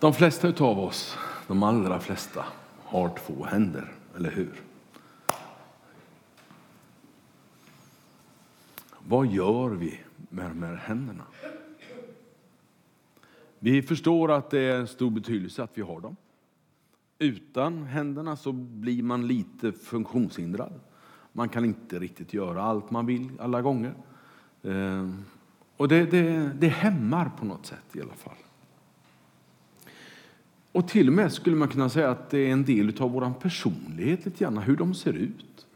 De flesta av oss, de allra flesta, har två händer, eller hur? Vad gör vi med de här händerna? Vi förstår att det är stor betydelse att vi har dem. Utan händerna så blir man lite funktionshindrad. Man kan inte riktigt göra allt man vill alla gånger. Ehm, och det, det, det hämmar på något sätt i alla fall. Och till och med skulle man kunna säga att det är en del av vår personlighet, lite grann, hur de ser ut.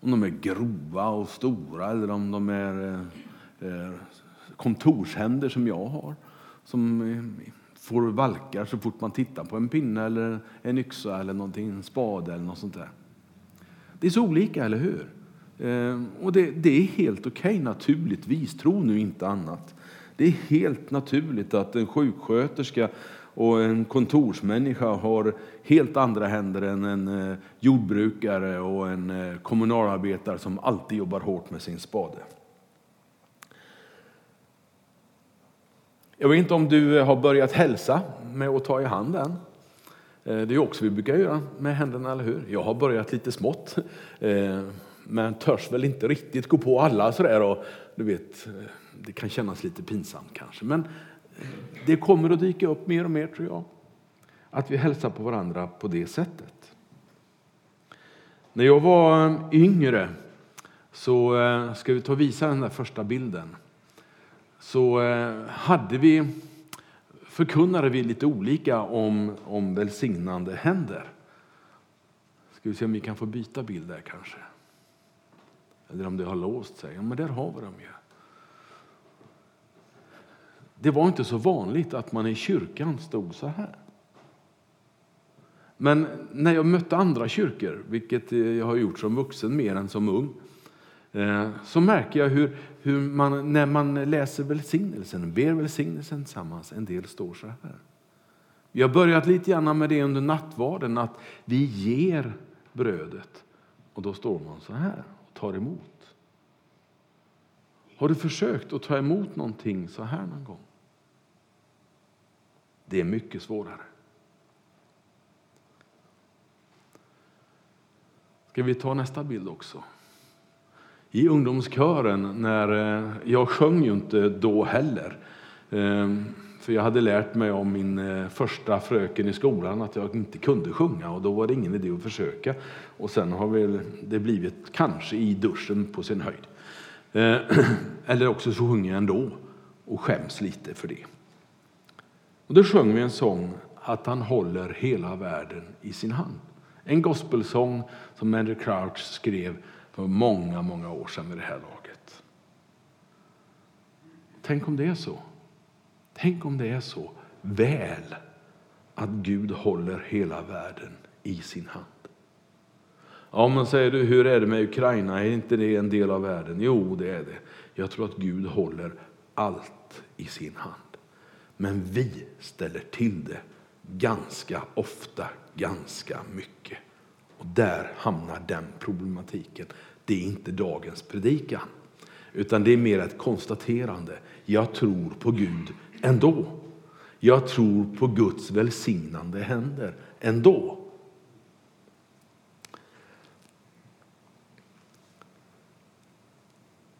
Om de är grova och stora eller om de är eh, eh, kontorshänder som jag har. Som eh, får valkar så fort man tittar på en pinne eller en yxa eller någonting, en spade eller något sånt där. Det är så olika, eller hur? Och det, det, är helt okej okay, naturligtvis, tro nu inte annat. Det är helt naturligt att en sjuksköterska och en kontorsmänniska har helt andra händer än en eh, jordbrukare och en eh, kommunalarbetare som alltid jobbar hårt med sin spade. Jag vet inte om du eh, har börjat hälsa med att ta i handen. än. det är också vi brukar göra med händerna, eller hur? Jag har börjat lite smått, men törs väl inte riktigt gå på alla sådär. Och, du vet, det kan kännas lite pinsamt kanske, men det kommer att dyka upp mer och mer tror jag. Att vi hälsar på varandra på det sättet. När jag var eh, yngre så eh, ska vi ta och visa den där första bilden. Så eh, hade vi förkunnade vi lite olika om, om välsignande händer. Ska vi se om vi kan få byta bild där kanske. Eller om det har låst sig. Ja, men där har vi dem ju. Det var inte så vanligt att man i kyrkan stod så här. Men när jag mötte andra kyrkor, vilket eh, jag har gjort som vuxen mer än som ung, eh, så märker jag hur, hur man, när man läser välsignelsen, ber välsignelsen tillsammans, en del står så här. Vi har börjat lite grann med det under nattvarden, att vi ger brödet. Och då står man så här och tar emot. Har du försökt att ta emot någonting så här någon gång? Det är mycket svårare. Ska vi ta nästa bild också? I ungdomskören, när eh, jag sjöng ju inte då heller. Ehm, för jag hade lärt mig om min eh, första fröken i skolan att jag inte kunde sjunga och då var det ingen idé att försöka. Och sen har väl det blivit kanske i duschen på sin höjd. Eh, eller också så sjunger jag ändå och skäms lite för det. Och då sjöng vi en sång att han håller hela världen i sin hand. En gospelsång som Andrew Crouch skrev för många, många år sedan vid det här laget. Tänk om det är så. Tänk om det är så väl att Gud håller hela världen i sin hand. Ja, men säger du, hur är det med Ukraina? Är inte det en del av världen? Jo, det är det. Jag tror att Gud håller allt i sin hand. Men vi ställer till det ganska ofta, ganska mycket. Och där hamnar den problematiken. Det är inte dagens predikan, utan det är mer ett konstaterande. Jag tror på Gud ändå. Jag tror på Guds välsignande händer ändå.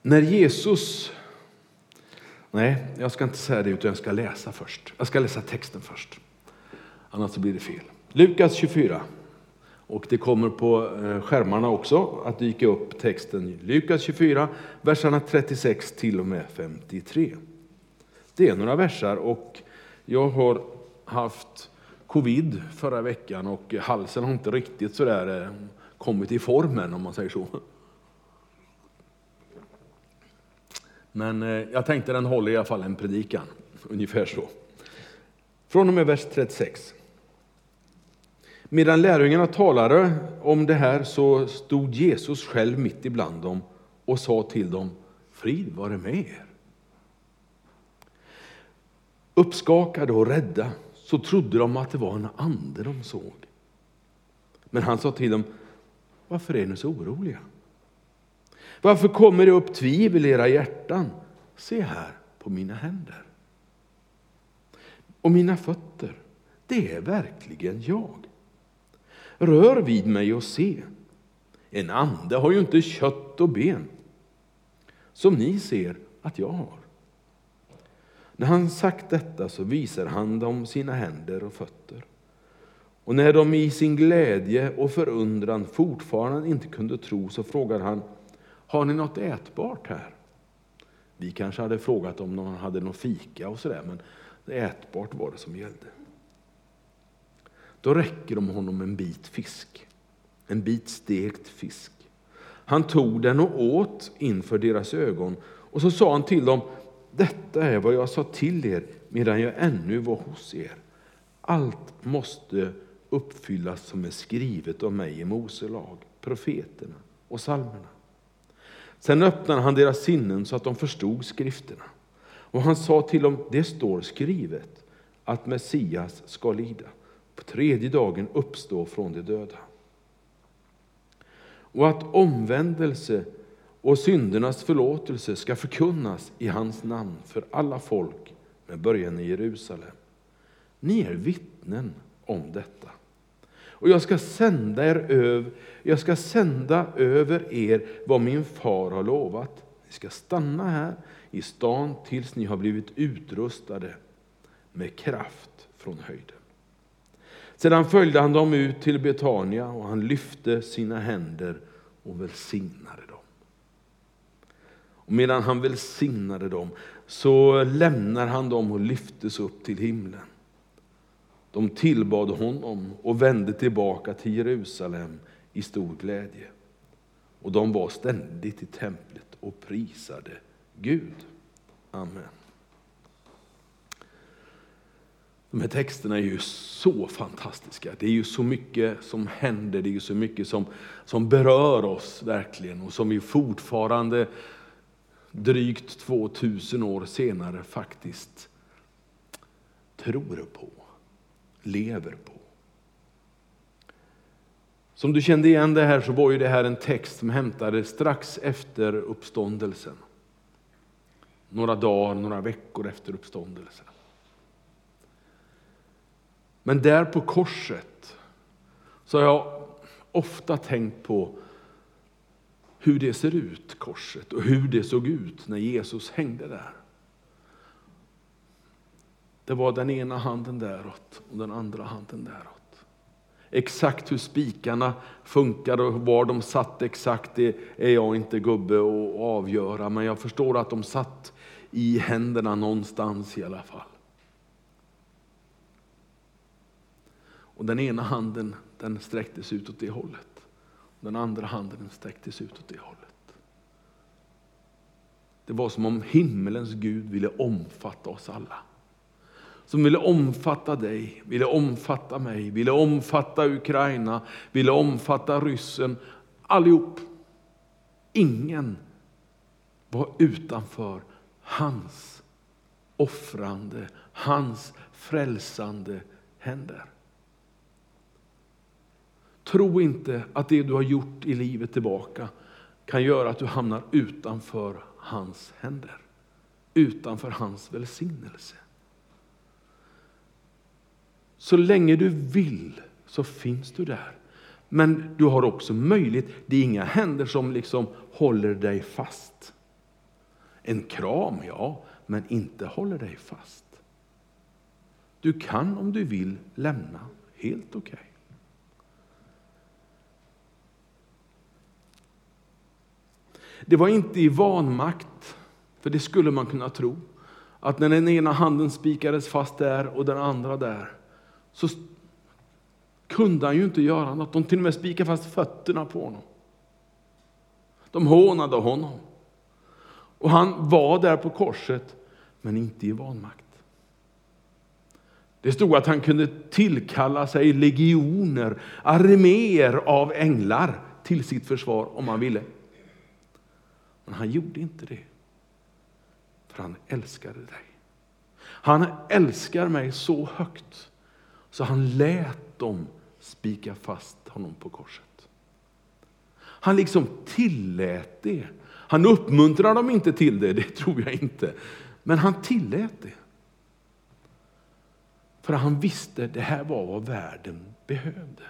När Jesus Nej, jag ska inte säga det utan jag ska läsa först. Jag ska läsa texten först. Annars så blir det fel. Lukas 24. Och det kommer på eh, skärmarna också att dyka upp texten Lukas 24, verserna 36 till och med 53. Det är några versar och jag har haft covid förra veckan och halsen har inte riktigt sådär eh, kommit i formen om man säger så. Men eh, jag tänkte den håller i alla fall en predikan, ungefär så. Från och med vers 36. Medan lärjungarna talade om det här så stod Jesus själv mitt ibland dem och sa till dem, frid vare med er. Uppskakade och rädda så trodde de att det var en ande de såg. Men han sa till dem, varför är ni så oroliga? Varför kommer det upp tvivel i era hjärtan? Se här på mina händer och mina fötter det är verkligen jag. Rör vid mig och se. En ande har ju inte kött och ben, som ni ser att jag har. När han sagt detta så visar han dem sina händer och fötter. Och när de i sin glädje och förundran fortfarande inte kunde tro så frågar han, har ni något ätbart här? Vi kanske hade frågat om någon hade någon fika och sådär, men ätbart var det som gällde. Då räcker de honom en bit fisk, en bit stekt fisk. Han tog den och åt inför deras ögon och så sa han till dem, detta är vad jag sa till er medan jag ännu var hos er. Allt måste uppfyllas som är skrivet om mig i Mose lag, profeterna och salmerna. Sen öppnade han deras sinnen så att de förstod skrifterna. Och han sa till dem, det står skrivet att Messias ska lida, på tredje dagen uppstå från de döda. Och att omvändelse och syndernas förlåtelse ska förkunnas i hans namn för alla folk med början i Jerusalem. Ni är vittnen om detta. Och jag ska sända er över, jag ska sända över er vad min far har lovat. Ni ska stanna här i stan tills ni har blivit utrustade med kraft från höjden. Sedan följde han dem ut till Betania och han lyfte sina händer och välsignade dem. Och medan han välsignade dem så lämnar han dem och lyftes upp till himlen. De tillbad honom och vände tillbaka till Jerusalem i stor glädje. Och de var ständigt i templet och prisade Gud. Amen. De här texterna är ju så fantastiska. Det är ju så mycket som händer, det är ju så mycket som, som berör oss verkligen och som vi fortfarande drygt 2000 år senare faktiskt tror på, lever på. Som du kände igen det här så var ju det här en text som hämtades strax efter uppståndelsen. Några dagar, några veckor efter uppståndelsen. Men där på korset så har jag ofta tänkt på hur det ser ut, korset, och hur det såg ut när Jesus hängde där. Det var den ena handen däråt och den andra handen däråt. Exakt hur spikarna funkade och var de satt exakt, det är jag inte gubbe att avgöra, men jag förstår att de satt i händerna någonstans i alla fall. Och den ena handen den sträcktes ut åt det hållet. Den andra handen sträcktes ut åt det hållet. Det var som om himmelens Gud ville omfatta oss alla. Som ville omfatta dig, ville omfatta mig, ville omfatta Ukraina, ville omfatta ryssen. Allihop. Ingen var utanför hans offrande, hans frälsande händer. Tro inte att det du har gjort i livet tillbaka kan göra att du hamnar utanför hans händer, utanför hans välsignelse. Så länge du vill så finns du där. Men du har också möjlighet, det är inga händer som liksom håller dig fast. En kram, ja, men inte håller dig fast. Du kan om du vill lämna, helt okej. Okay. Det var inte i vanmakt, för det skulle man kunna tro, att när den ena handen spikades fast där och den andra där, så kunde han ju inte göra något. De till och med spikade fast fötterna på honom. De hånade honom. Och han var där på korset, men inte i vanmakt. Det stod att han kunde tillkalla sig legioner, arméer av änglar till sitt försvar om han ville. Men han gjorde inte det. För han älskade dig. Han älskar mig så högt så han lät dem spika fast honom på korset. Han liksom tillät det. Han uppmuntrar dem inte till det, det tror jag inte. Men han tillät det. För han visste att det här var vad världen behövde.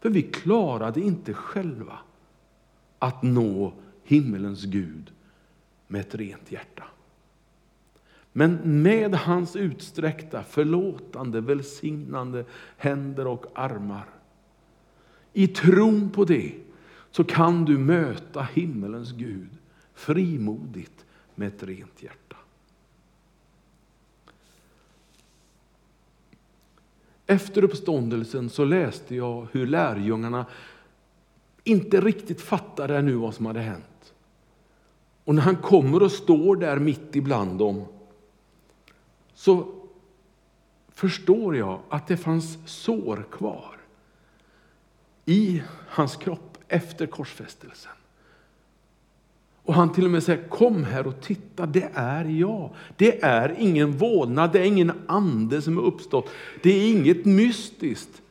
För vi klarade inte själva att nå himmelens Gud med ett rent hjärta. Men med hans utsträckta, förlåtande, välsignande händer och armar. I tron på det så kan du möta himmelens Gud frimodigt med ett rent hjärta. Efter uppståndelsen så läste jag hur lärjungarna inte riktigt fattade nu vad som hade hänt. Och när han kommer och står där mitt ibland dem så förstår jag att det fanns sår kvar i hans kropp efter korsfästelsen. Och han till och med säger, kom här och titta, det är jag. Det är ingen vålnad, det är ingen ande som är uppstått. Det är inget mystiskt.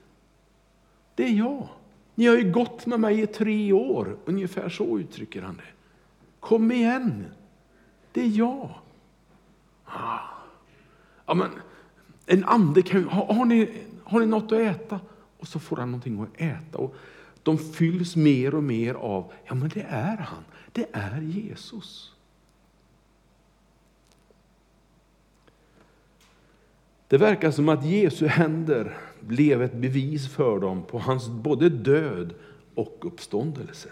Det är jag. Ni har ju gått med mig i tre år, ungefär så uttrycker han det. Kom igen, det är jag. Ah. Ja, men, en ande kan har, har, ni, har ni något att äta? Och så får han någonting att äta. Och de fylls mer och mer av, ja men det är han, det är Jesus. Det verkar som att Jesu händer blev ett bevis för dem på hans både död och uppståndelse.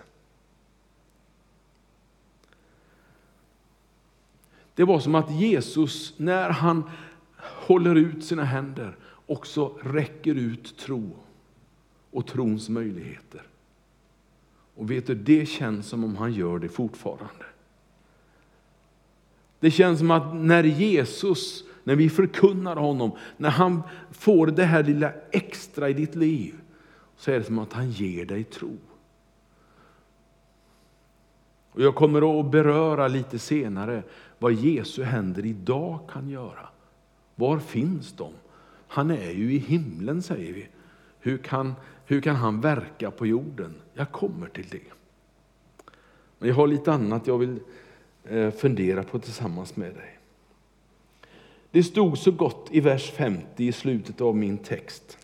Det var som att Jesus, när han håller ut sina händer, också räcker ut tro och trons möjligheter. Och vet du, det känns som om han gör det fortfarande. Det känns som att när Jesus, när vi förkunnar honom, när han får det här lilla extra i ditt liv, så är det som att han ger dig tro. Och jag kommer att beröra lite senare vad Jesu händer idag kan göra. Var finns de? Han är ju i himlen säger vi. Hur kan, hur kan han verka på jorden? Jag kommer till det. Men jag har lite annat jag vill eh, fundera på tillsammans med dig. Det stod så gott i vers 50 i slutet av min text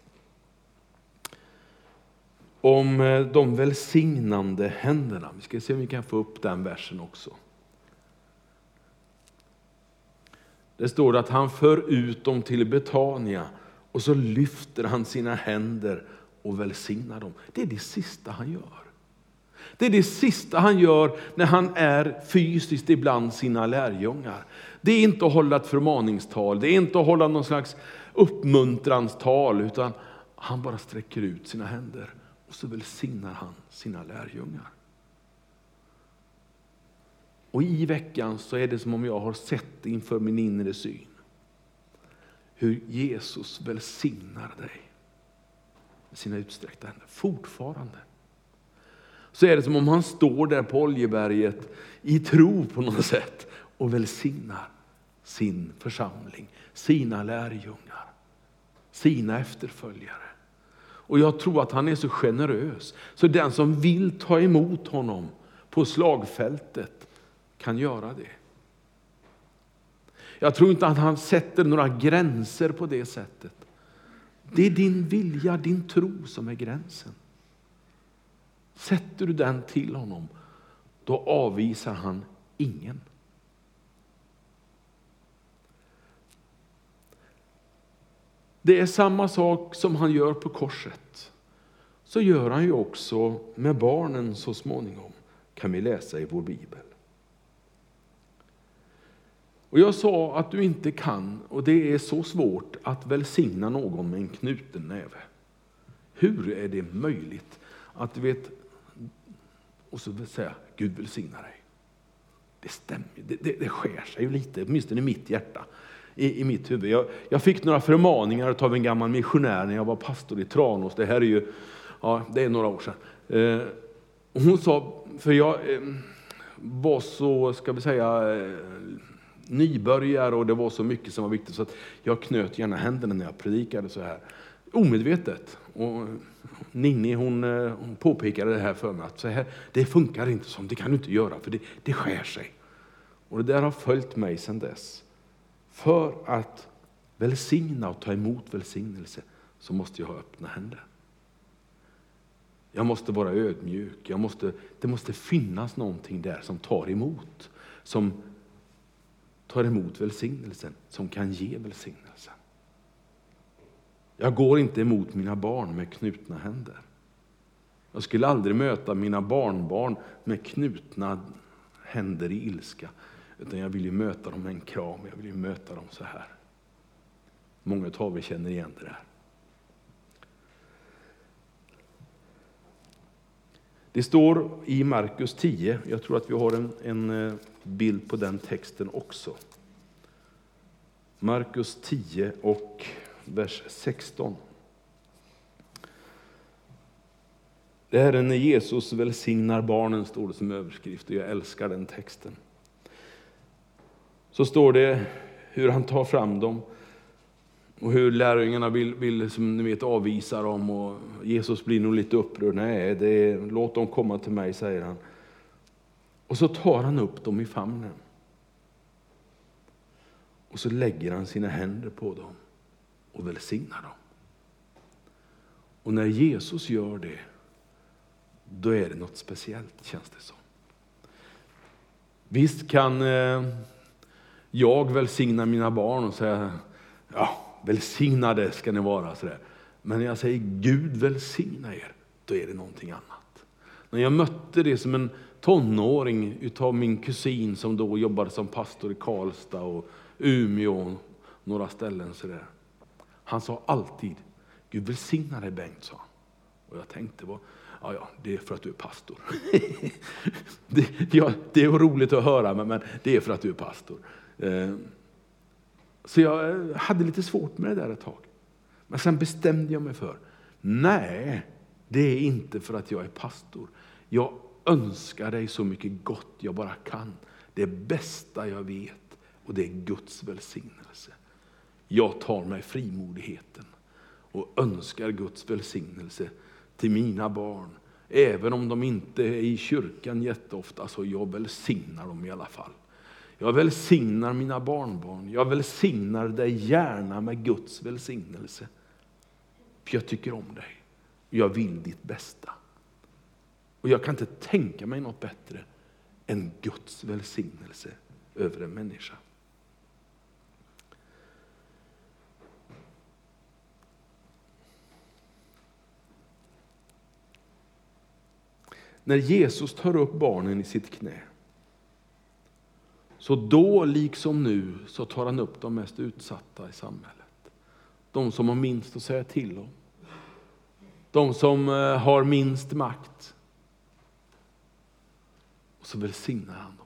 om eh, de välsignande händerna. Vi ska se om vi kan få upp den versen också. Det står att han för ut dem till Betania och så lyfter han sina händer och välsignar dem. Det är det sista han gör. Det är det sista han gör när han är fysiskt ibland sina lärjungar. Det är inte att hålla ett förmaningstal, det är inte att hålla någon slags uppmuntranstal, utan han bara sträcker ut sina händer och så välsignar han sina lärjungar. Och i veckan så är det som om jag har sett inför min inre syn hur Jesus välsignar dig med sina utsträckta händer. Fortfarande. Så är det som om han står där på Oljeberget i tro på något sätt och välsignar sin församling, sina lärjungar, sina efterföljare. Och jag tror att han är så generös, så den som vill ta emot honom på slagfältet kan göra det. Jag tror inte att han sätter några gränser på det sättet. Det är din vilja, din tro som är gränsen. Sätter du den till honom, då avvisar han ingen. Det är samma sak som han gör på korset. Så gör han ju också med barnen så småningom, kan vi läsa i vår bibel. Och jag sa att du inte kan, och det är så svårt, att välsigna någon med en knuten näve. Hur är det möjligt att du vet, och så säga Gud välsigna dig. Det stämmer, det, det, det skär sig ju lite, åtminstone i mitt hjärta, i, i mitt huvud. Jag, jag fick några förmaningar av en gammal missionär när jag var pastor i Tranås. Det här är ju, ja, det är några år sedan. Eh, hon sa, för jag eh, var så, ska vi säga, eh, nybörjare och det var så mycket som var viktigt så att jag knöt gärna händerna när jag predikade så här. Omedvetet. Och Ninni hon, eh, hon påpekade det här för mig att så här, det funkar inte som det kan du inte göra för det, det skär sig. Och det där har följt mig sedan dess. För att välsigna och ta emot välsignelse så måste jag ha öppna händer. Jag måste vara ödmjuk. Jag måste, det måste finnas någonting där som tar emot. Som tar emot välsignelsen, som kan ge välsignelsen. Jag går inte emot mina barn med knutna händer. Jag skulle aldrig möta mina barnbarn med knutna händer i ilska. Utan jag vill ju möta dem med en kram, jag vill ju möta dem så här. Många av er känner igen det där. Det står i Markus 10, jag tror att vi har en, en eh, bild på den texten också. Markus 10 och vers 16. Det här är när Jesus välsignar barnen, står det som överskrift, och jag älskar den texten. Så står det hur han tar fram dem och hur lärjungarna vill, vill som ni vet, avvisa dem. Och Jesus blir nog lite upprörd. Nej, det är, låt dem komma till mig, säger han. Och så tar han upp dem i famnen. Och så lägger han sina händer på dem och välsignar dem. Och när Jesus gör det, då är det något speciellt känns det som. Visst kan eh, jag välsigna mina barn och säga, ja, välsignade ska ni vara. Sådär. Men när jag säger Gud välsigna er, då är det någonting annat. När jag mötte det som en tonåring utav min kusin som då jobbade som pastor i Karlstad och Umeå och några ställen. Sådär. Han sa alltid, Gud välsigna dig Bengt, sa han. Och jag tänkte, ja, ja, det är för att du är pastor. det, ja, det är roligt att höra, men, men det är för att du är pastor. Eh, så jag eh, hade lite svårt med det där ett tag. Men sen bestämde jag mig för, nej, det är inte för att jag är pastor. Jag önskar dig så mycket gott jag bara kan. Det bästa jag vet och det är Guds välsignelse. Jag tar mig frimodigheten och önskar Guds välsignelse till mina barn. Även om de inte är i kyrkan jätteofta så jag välsignar dem i alla fall. Jag välsignar mina barnbarn. Jag välsignar dig gärna med Guds välsignelse. För jag tycker om dig. Jag vill ditt bästa. Och jag kan inte tänka mig något bättre än Guds välsignelse över en människa. När Jesus tar upp barnen i sitt knä så då, liksom nu, så tar han upp de mest utsatta i samhället. De som har minst att säga till om. De som eh, har minst makt. Och så välsignar han dem.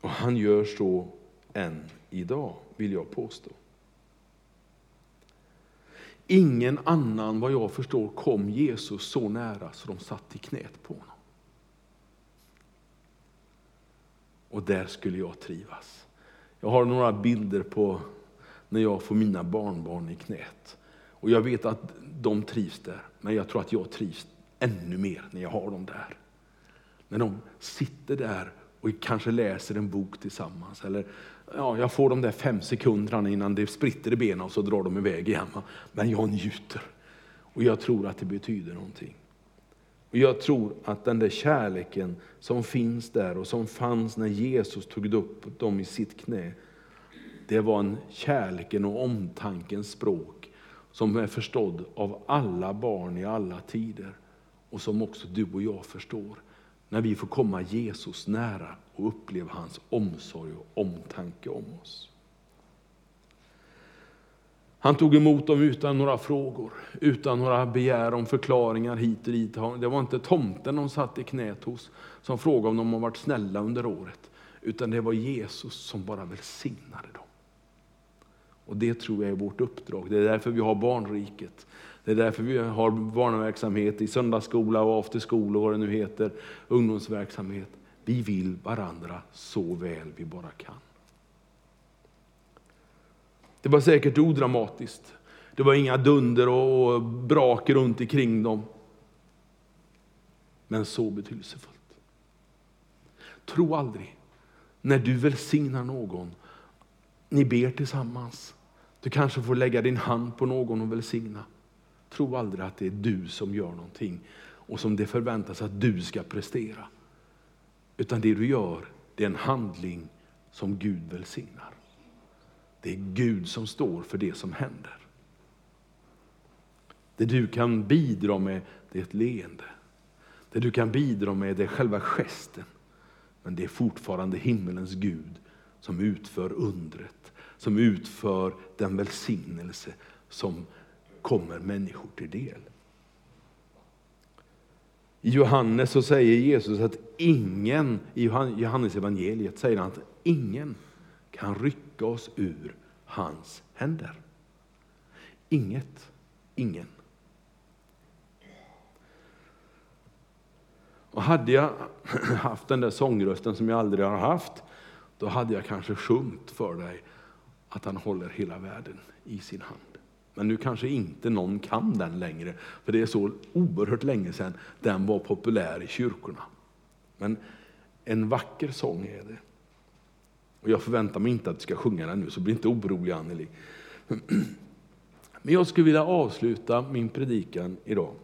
Och han gör så än idag, vill jag påstå. Ingen annan, vad jag förstår, kom Jesus så nära så de satt i knät på honom. Och där skulle jag trivas. Jag har några bilder på när jag får mina barnbarn i knät. Och jag vet att de trivs där, men jag tror att jag trivs ännu mer när jag har dem där. När de sitter där och kanske läser en bok tillsammans. Eller ja, jag får de där fem sekunderna innan det spritter i benen och så drar de iväg igen. Men jag njuter. Och jag tror att det betyder någonting. Och Jag tror att den där kärleken som finns där och som fanns när Jesus tog upp dem i sitt knä, det var en kärleken och omtankens språk som är förstådd av alla barn i alla tider och som också du och jag förstår när vi får komma Jesus nära och uppleva hans omsorg och omtanke om oss. Han tog emot dem utan några frågor, utan några begär om förklaringar hit och dit. Det var inte tomten de satt i knät hos som frågade om de har varit snälla under året, utan det var Jesus som bara välsignade dem. Och Det tror jag är vårt uppdrag. Det är därför vi har barnriket. Det är därför vi har barnverksamhet i söndagsskola och afterskola och vad det nu heter, ungdomsverksamhet. Vi vill varandra så väl vi bara kan. Det var säkert odramatiskt. Det var inga dunder och brak runt omkring dem. Men så betydelsefullt. Tro aldrig, när du välsignar någon, ni ber tillsammans. Du kanske får lägga din hand på någon och välsigna. Tro aldrig att det är du som gör någonting och som det förväntas att du ska prestera. Utan det du gör, det är en handling som Gud välsignar. Det är Gud som står för det som händer. Det du kan bidra med, det är ett leende. Det du kan bidra med, det är själva gesten. Men det är fortfarande himmelens Gud som utför undret, som utför den välsignelse som kommer människor till del. I Johannes så säger Jesus att ingen, i Johannes evangeliet säger han att ingen kan rycka oss ur hans händer. Inget, ingen. Och hade jag haft den där sångrösten som jag aldrig har haft, då hade jag kanske sjungit för dig att han håller hela världen i sin hand. Men nu kanske inte någon kan den längre, för det är så oerhört länge sedan den var populär i kyrkorna. Men en vacker sång är det. Och jag förväntar mig inte att du ska sjunga den nu, så bli inte orolig Anneli. Men jag skulle vilja avsluta min predikan idag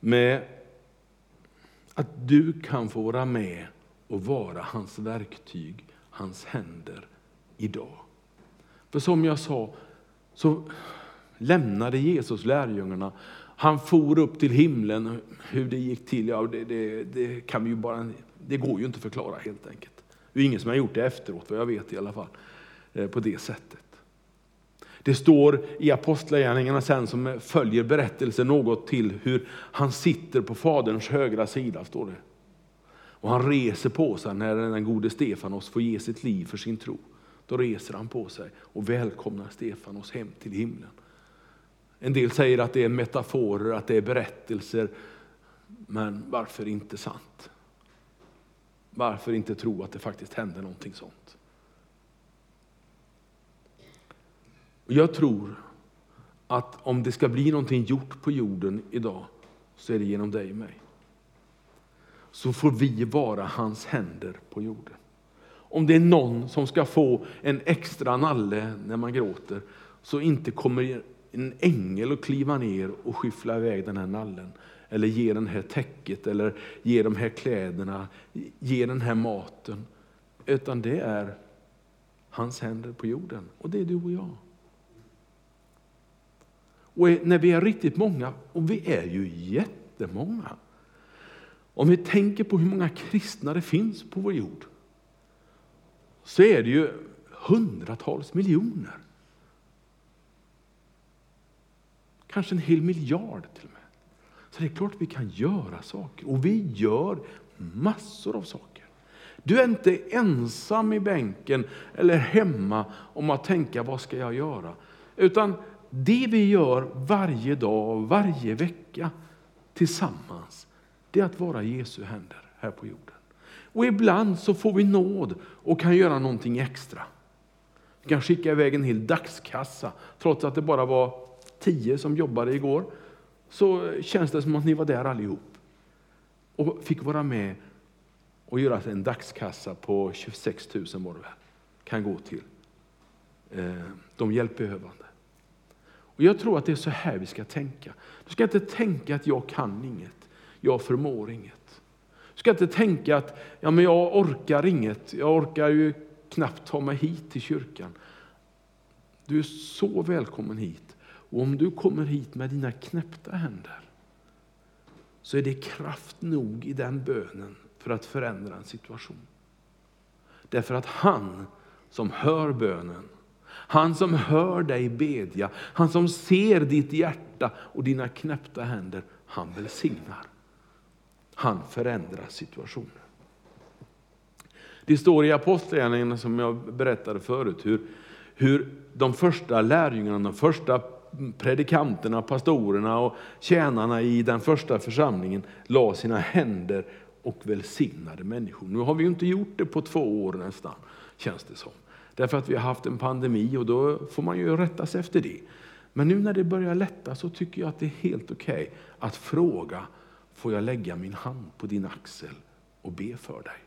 med att du kan få vara med och vara hans verktyg, hans händer idag. För som jag sa, så lämnade Jesus lärjungarna. Han for upp till himlen. Hur det gick till, ja, det, det, det, kan vi ju bara, det går ju inte att förklara helt enkelt. Det är ingen som har gjort det efteråt, vad jag vet i alla fall, eh, på det sättet. Det står i Apostlagärningarna sen som följer berättelsen något till hur han sitter på Faderns högra sida. står det. Och han reser på sig när den gode Stefanos får ge sitt liv för sin tro. Då reser han på sig och välkomnar Stefanos hem till himlen. En del säger att det är metaforer, att det är berättelser. Men varför inte sant? Varför inte tro att det faktiskt händer någonting sånt? Jag tror att om det ska bli någonting gjort på jorden idag så är det genom dig och mig. Så får vi vara hans händer på jorden. Om det är någon som ska få en extra nalle när man gråter så inte kommer en ängel att kliva ner och skyffla iväg den här nallen. Eller ge den här täcket, eller ge de här kläderna, ge den här maten. Utan det är hans händer på jorden. Och det är du och jag. Och när vi är riktigt många, och vi är ju jättemånga. Om vi tänker på hur många kristna det finns på vår jord så är det ju hundratals miljoner. Kanske en hel miljard till och med. Så det är klart att vi kan göra saker. Och vi gör massor av saker. Du är inte ensam i bänken eller hemma om att tänka vad ska jag göra. Utan det vi gör varje dag, varje vecka tillsammans, det är att vara Jesu händer här på jorden. Och ibland så får vi nåd och kan göra någonting extra. Vi kan skicka iväg en hel dagskassa, trots att det bara var tio som jobbade igår. Så känns det som att ni var där allihop. Och fick vara med och göra en dagskassa på 26 000 var det väl, kan gå till eh, de hjälpbehövande. Och jag tror att det är så här vi ska tänka. Du ska inte tänka att jag kan inget, jag förmår inget. Du ska inte tänka att ja, men jag orkar inget, jag orkar ju knappt ta mig hit till kyrkan. Du är så välkommen hit. Och om du kommer hit med dina knäppta händer så är det kraft nog i den bönen för att förändra en situation. Därför att han som hör bönen han som hör dig bedja, han som ser ditt hjärta och dina knäppta händer, han välsignar. Han förändrar situationen. Det står i Apostlagärningarna som jag berättade förut, hur, hur de första lärjungarna, de första predikanterna, pastorerna och tjänarna i den första församlingen la sina händer och välsignade människor. Nu har vi inte gjort det på två år nästan, känns det som. Därför att vi har haft en pandemi och då får man ju rätta sig efter det. Men nu när det börjar lätta så tycker jag att det är helt okej okay att fråga, får jag lägga min hand på din axel och be för dig?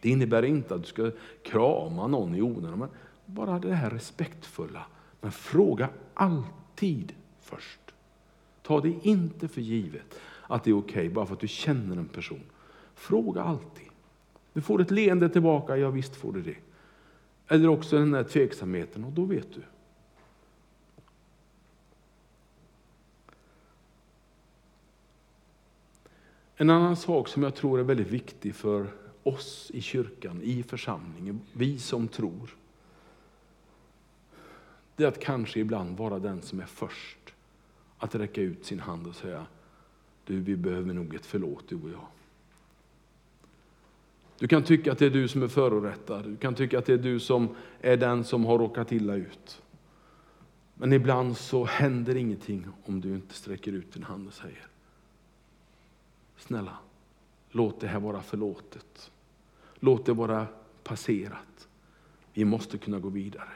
Det innebär inte att du ska krama någon i onödan, men bara det här respektfulla. Men fråga alltid först. Ta det inte för givet att det är okej okay, bara för att du känner en person. Fråga alltid. Du får ett leende tillbaka, ja visst får du det. Eller också den här tveksamheten och då vet du. En annan sak som jag tror är väldigt viktig för oss i kyrkan, i församlingen, vi som tror. Det är att kanske ibland vara den som är först att räcka ut sin hand och säga, du vi behöver nog ett förlåt du och jag. Du kan tycka att det är du som är förorättad, du kan tycka att det är du som är den som har råkat illa ut. Men ibland så händer ingenting om du inte sträcker ut din hand och säger, snälla, låt det här vara förlåtet. Låt det vara passerat. Vi måste kunna gå vidare.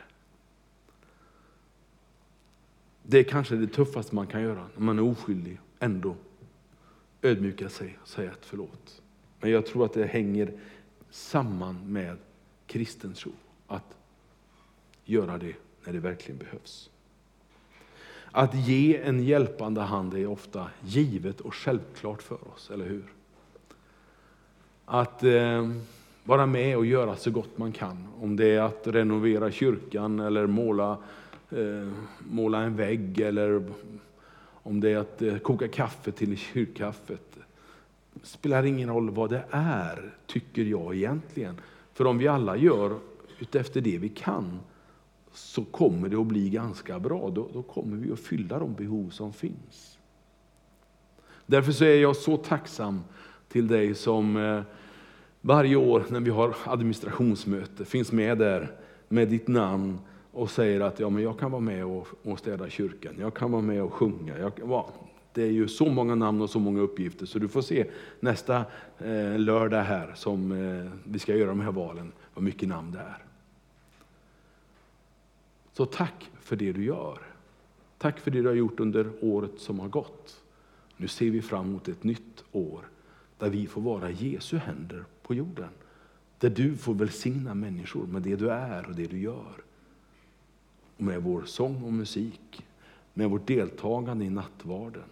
Det är kanske det tuffaste man kan göra när man är oskyldig, ändå ödmjuka sig och säga ett förlåt. Men jag tror att det hänger samman med kristen tro, att göra det när det verkligen behövs. Att ge en hjälpande hand är ofta givet och självklart för oss, eller hur? Att eh, vara med och göra så gott man kan. Om det är att renovera kyrkan eller måla, eh, måla en vägg eller om det är att eh, koka kaffe till kyrkkaffet. Det spelar ingen roll vad det är, tycker jag egentligen. För om vi alla gör utefter det vi kan så kommer det att bli ganska bra. Då, då kommer vi att fylla de behov som finns. Därför så är jag så tacksam till dig som eh, varje år när vi har administrationsmöte finns med där med ditt namn och säger att ja, men jag kan vara med och, och städa kyrkan, jag kan vara med och sjunga. Jag, va, det är ju så många namn och så många uppgifter så du får se nästa eh, lördag här som eh, vi ska göra de här valen, vad mycket namn det är. Så tack för det du gör. Tack för det du har gjort under året som har gått. Nu ser vi fram emot ett nytt år där vi får vara Jesu händer på jorden. Där du får välsigna människor med det du är och det du gör. Och med vår sång och musik, med vårt deltagande i nattvarden.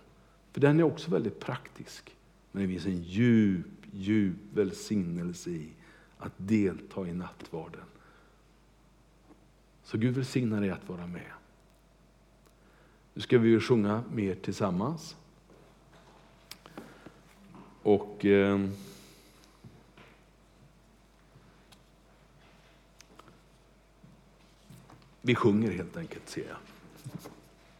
För den är också väldigt praktisk. Men det finns en djup, djup välsignelse i att delta i nattvarden. Så Gud välsignar dig att vara med. Nu ska vi sjunga mer tillsammans. Och... Eh, Vi sjunger helt enkelt, ser jag.